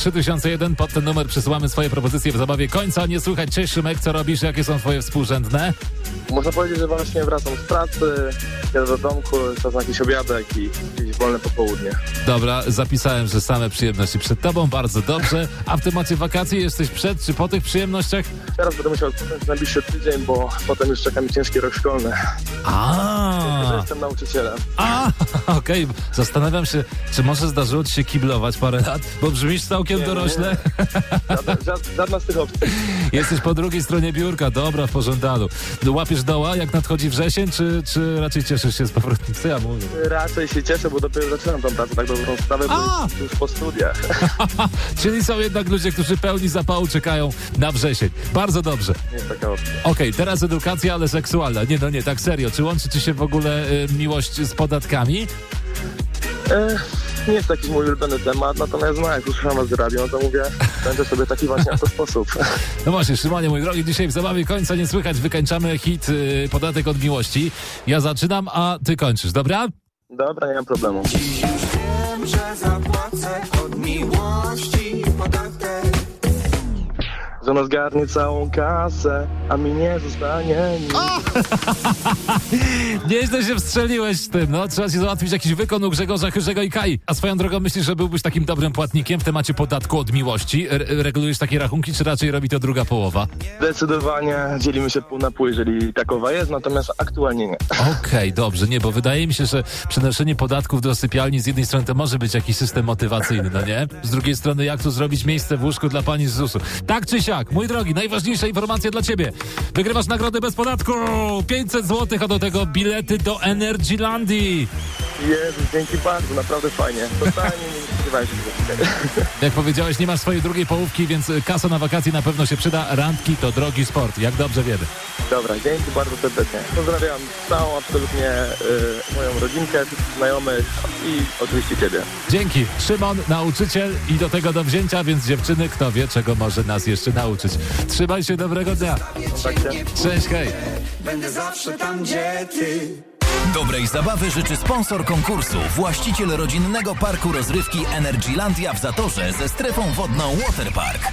3001. Pod ten numer przysyłamy swoje propozycje w zabawie końca. Nie słychać. Cześć Szymek, co robisz? Jakie są twoje współrzędne? Można powiedzieć, że właśnie wracam z pracy, jadę do domku, czas na jakiś obiadek i jakieś wolne popołudnie. Dobra, zapisałem, że same przyjemności przed tobą. Bardzo dobrze. A w temacie wakacji jesteś przed czy po tych przyjemnościach? Teraz będę musiał odpocząć najbliższy tydzień, bo potem już czeka mi ciężki rok szkolny. A, jestem nauczycielem. a, okej. Zastanawiam się, czy może zdarzyło ci się kiblować parę lat, bo brzmisz całkiem Nie, nie, dorośle. Żadna, ża- żadna z tych opcji. Jesteś po drugiej stronie biurka, dobra, w pożądalu. Łapiesz doła, jak nadchodzi wrzesień, czy, czy raczej cieszysz się z powrotem? Co ja mówię? Raczej się cieszę, bo dopiero zaczynam tą pracę tak dobrą sprawę, bo już po studiach. Czyli są jednak ludzie, którzy pełni zapału czekają na wrzesień. Bardzo dobrze. Nie jest taka opcja. Okej, teraz edukacja, ale seksualna. Nie, no nie, tak serio. Czy łączy ci się w ogóle y, miłość z podatkami? Nie jest to jakiś mój ulubiony temat, natomiast no, jak usłyszałem was z radio, no to mówię, będę sobie taki właśnie w ten sposób. No właśnie, Szymonie, mój drogi, dzisiaj w zabawie końca nie słychać. Wykańczamy hit y, Podatek od miłości. Ja zaczynam, a ty kończysz, dobra? Dobra, nie mam problemu. Dziś już wiem, że zapłacę od miłości podatek. Że ona zgarnie całą kasę, a mi nie zostanie nic. Nieźle się wstrzeliłeś z tym, no. Trzeba ci załatwić jakiś wykon u Grzegorza Chyrzego i Kai. A swoją drogą myślisz, że byłbyś takim dobrym płatnikiem w temacie podatku od miłości? Regulujesz takie rachunki, czy raczej robi to druga połowa? Zdecydowanie dzielimy się pół na pół, jeżeli takowa jest, natomiast aktualnie nie. Okej, dobrze, nie, bo wydaje mi się, że przenoszenie podatków do sypialni z jednej strony to może być jakiś system motywacyjny, no nie? Z drugiej strony, jak tu zrobić miejsce w łóżku dla pani z ZUS-u? Tak czy siak, mój drogi, najważniejsza informacja dla ciebie. Wygrywasz nagrodę bez podatku! 500 zł, a do tego bilety do Energylandii. Jezu, dzięki bardzo, naprawdę fajnie. Totalnie nie spodziewałem się tego. Jak powiedziałeś, nie masz swojej drugiej połówki, więc kasa na wakacje na pewno się przyda. Randki to drogi sport, jak dobrze wiemy. Dobra, dzięki bardzo serdecznie. Pozdrawiam całą absolutnie y, moją rodzinkę, znajomych i oczywiście ciebie. Dzięki. Szymon, nauczyciel i do tego do wzięcia, więc dziewczyny, kto wie, czego może nas jeszcze nauczyć. Trzymaj się, dobrego dnia. Cześć, hej. Będę zawsze tam, gdzie ty. Dobrej zabawy życzy sponsor konkursu, właściciel rodzinnego parku rozrywki Energylandia w Zatorze ze strefą wodną Waterpark.